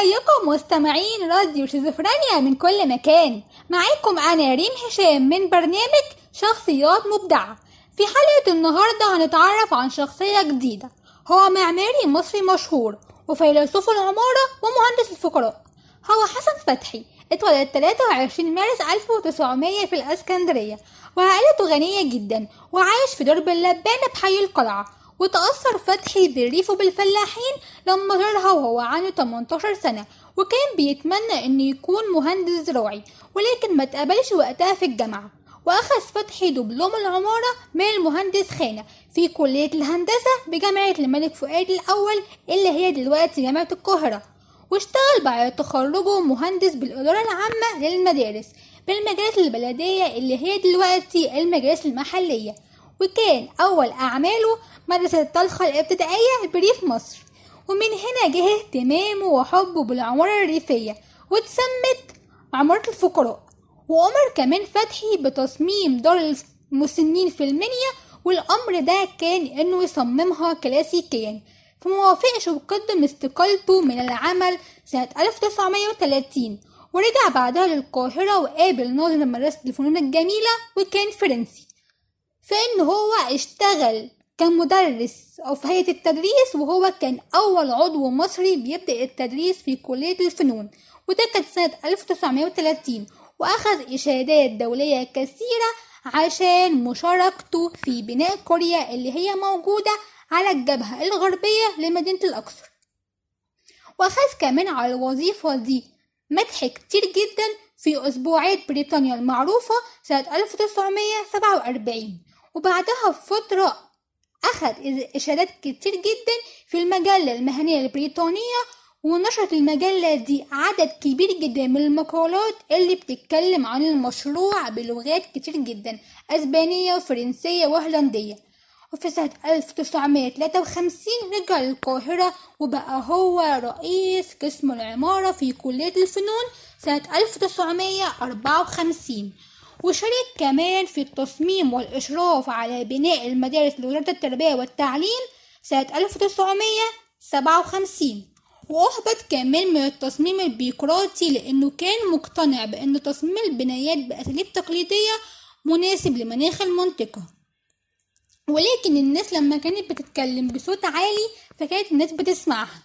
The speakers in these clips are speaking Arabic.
ازيكم مستمعين راديو شيزوفرينيا من كل مكان. معاكم أنا ريم هشام من برنامج شخصيات مبدعة في حلقة النهاردة هنتعرف عن شخصية جديدة. هو معماري مصري مشهور وفيلسوف العمارة ومهندس الفقراء. هو حسن فتحي اتولد 23 مارس 1900 في الإسكندرية وعائلته غنية جدا وعايش في درب اللبانة بحي القلعة. وتأثر فتحي بالريف وبالفلاحين لما زارها وهو عنده 18 سنة وكان بيتمنى إنه يكون مهندس زراعي ولكن ما تقبلش وقتها في الجامعة. وأخذ فتحي دبلوم العمارة من المهندس خانة في كلية الهندسة بجامعة الملك فؤاد الأول اللي هي دلوقتي جامعة القاهرة. واشتغل بعد تخرجه مهندس بالإدارة العامة للمدارس بالمجالس البلدية اللي هي دلوقتي المجالس المحلية. وكان أول أعماله مدرسة الطلخة الابتدائية بريف مصر. ومن هنا جه اهتمامه وحبه بالعمارة الريفية واتسمت عمارة الفقراء. وأمر كمان فتحي بتصميم دار المسنين في المنيا والأمر ده كان إنه يصممها كلاسيكيا. فموافقش وقدم استقالته من العمل سنة 1930 ورجع بعدها للقاهرة وقابل ناظر مدرسة الفنون الجميلة وكان فرنسي. فإن هو اشتغل كمدرس أو في هيئة التدريس وهو كان أول عضو مصري بيبدأ التدريس في كلية الفنون وده كانت سنة 1930 وأخذ إشادات دولية كثيرة عشان مشاركته في بناء كوريا اللي هي موجودة على الجبهة الغربية لمدينة الأقصر. وأخذ كمان على الوظيفة دي مدح كتير جدا في أسبوعات بريطانيا المعروفة سنة 1947 وبعدها بفترة أخذ إشادات كتير جدا في المجلة المهنية البريطانية ونشرت المجلة دي عدد كبير جدا من المقالات اللي بتتكلم عن المشروع بلغات كتير جدا أسبانية وفرنسية وهولندية. وفي سنة 1953 رجع للقاهرة وبقى هو رئيس قسم العمارة في كلية الفنون سنة 1954 وشارك كمان في التصميم والإشراف على بناء المدارس لوزارة التربية والتعليم سنة 1957 وأحبط كمان من التصميم البيروقراطي لأنه كان مقتنع بأن تصميم البنايات بأساليب تقليدية مناسب لمناخ المنطقة. ولكن الناس لما كانت بتتكلم بصوت عالي فكانت الناس بتسمعها.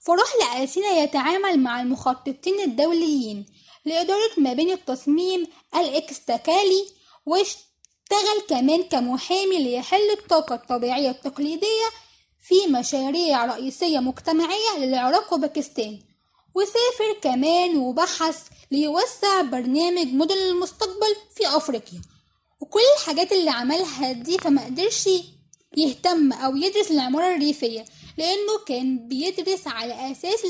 فراح لأسينا يتعامل مع المخططين الدوليين لإدارة مباني التصميم الإكستاكالي واشتغل كمان كمحامي ليحل الطاقة الطبيعية التقليدية في مشاريع رئيسية مجتمعية للعراق وباكستان. وسافر كمان وبحث ليوسع برنامج مدن المستقبل في أفريقيا. وكل الحاجات اللي عملها دي فما قدرش يهتم أو يدرس العمارة الريفية لأنه كان بيدرس على أساس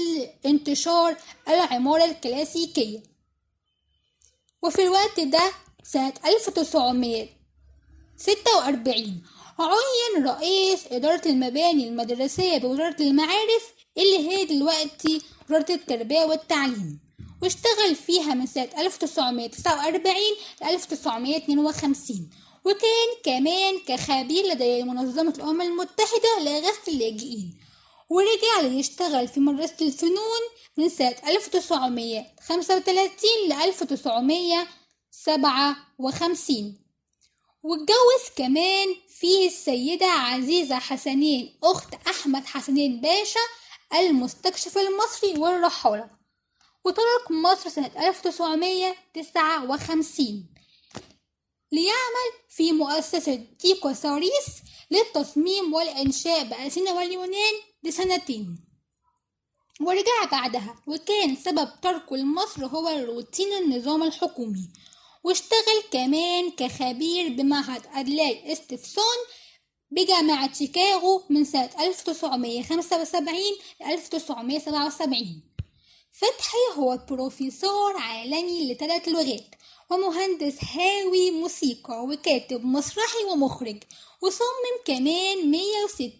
انتشار العمارة الكلاسيكية. وفي الوقت ده سنة 1946 عين رئيس إدارة المباني المدرسية بوزارة المعارف اللي هي دلوقتي وزارة التربية والتعليم واشتغل فيها من سنة 1949 ل 1952 وكان كمان كخبير لدى منظمة الأمم المتحدة لإغاثة اللاجئين. ورجع ليشتغل في مدرسة الفنون من سنة 1935 ل 1957 واتجوز كمان فيه السيدة عزيزة حسنين أخت أحمد حسنين باشا المستكشف المصري والرحالة وترك مصر سنة 1959 ليعمل في مؤسسة ديكو ساريس للتصميم والإنشاء بأثينا واليونان لسنتين. ورجع بعدها وكان سبب تركه لمصر هو روتين النظام الحكومي. واشتغل كمان كخبير بمعهد أدلاي استفسون بجامعة شيكاغو من سنة 1975 ل 1977 فتحي هو بروفيسور عالمي لثلاث لغات ومهندس هاوي موسيقى وكاتب مسرحي ومخرج وصمم كمان 160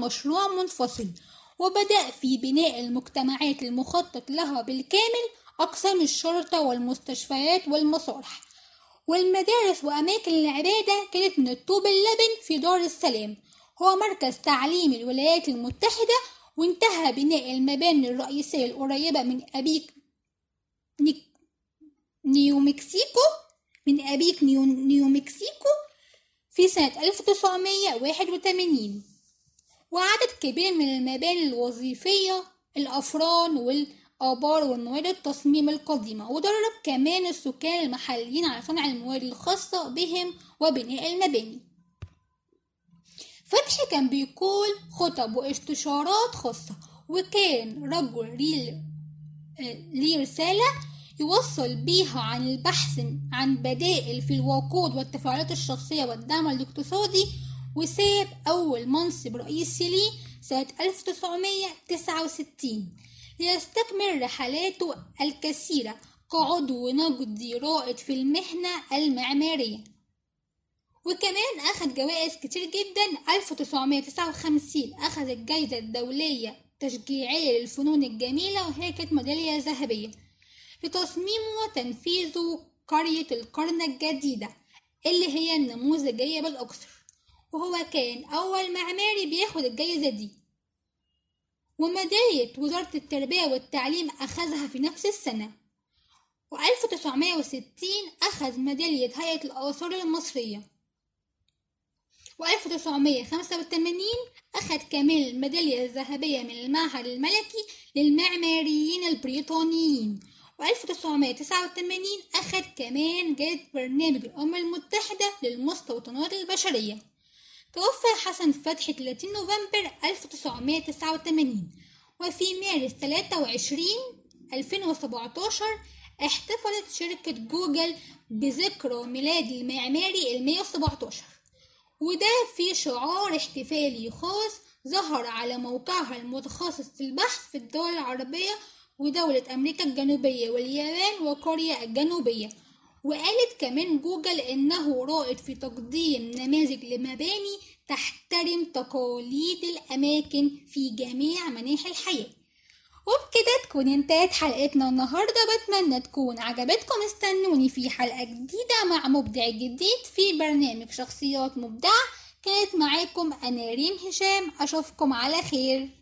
مشروع منفصل وبدأ في بناء المجتمعات المخطط لها بالكامل أقسام الشرطة والمستشفيات والمصالح. والمدارس وأماكن العبادة كانت من الطوب اللبن في دار السلام. هو مركز تعليم الولايات المتحدة وانتهى بناء المباني الرئيسية القريبة من أبيكيو نيو مكسيكو من أبيكيو, نيو مكسيكو في سنة 1981 وعدد كبير من المباني الوظيفية الأفران والآبار والمواد التصميم القديمة. ودرب كمان السكان المحليين على صنع المواد الخاصة بهم وبناء المباني. فتحي كان بيقول خطب واستشارات خاصة. وكان رجل ليه رسالة يوصل بيها عن البحث عن بدائل في الوقود والتفاعلات الشخصية والدعم الاقتصادي وساب أول منصب رئيسي ليه سنة 1969 ليستكمل رحلاته الكثيرة كعضو نقدي رائد في المهنة المعمارية. وكمان أخذ جوائز كتير جدا 1959 أخذ الجائزة الدولية التشجيعية للفنون الجميلة وهي كانت ميدالية ذهبية لتصميمه وتنفيذه قرية القرن الجديدة اللي هي النموذجية بالأكثر وهو كان أول معماري بياخد الجايزة دي. وميدالية وزارة التربية والتعليم أخذها في نفس السنة. و1960 أخذ ميدالية هيئة الآثار المصرية. و1985 أخذ كمان الميدالية الذهبية من المعهد الملكي للمعماريين البريطانيين. و1989 أخذ كمان جائزة برنامج الأمم المتحدة للمستوطنات البشرية. توفى حسن فتحي 30 نوفمبر 1989 وفي مارس 23 2017 احتفلت شركة جوجل بذكرى ميلاد المعماري ال 117 وده في شعار احتفالي خاص ظهر على موقعها المتخصص في البحث في الدول العربية ودولة أمريكا الجنوبية واليابان وكوريا الجنوبية. وقالت كمان جوجل إنه رائد في تقديم نماذج لمباني تحترم تقاليد الأماكن في جميع مناحي الحياة. وبكده تكون انتهت حلقتنا النهاردة. بتمنى تكون عجبتكم. استنوني في حلقة جديدة مع مبدع جديد في برنامج شخصيات مبدعة كانت معاكم أنا ريم هشام. أشوفكم على خير.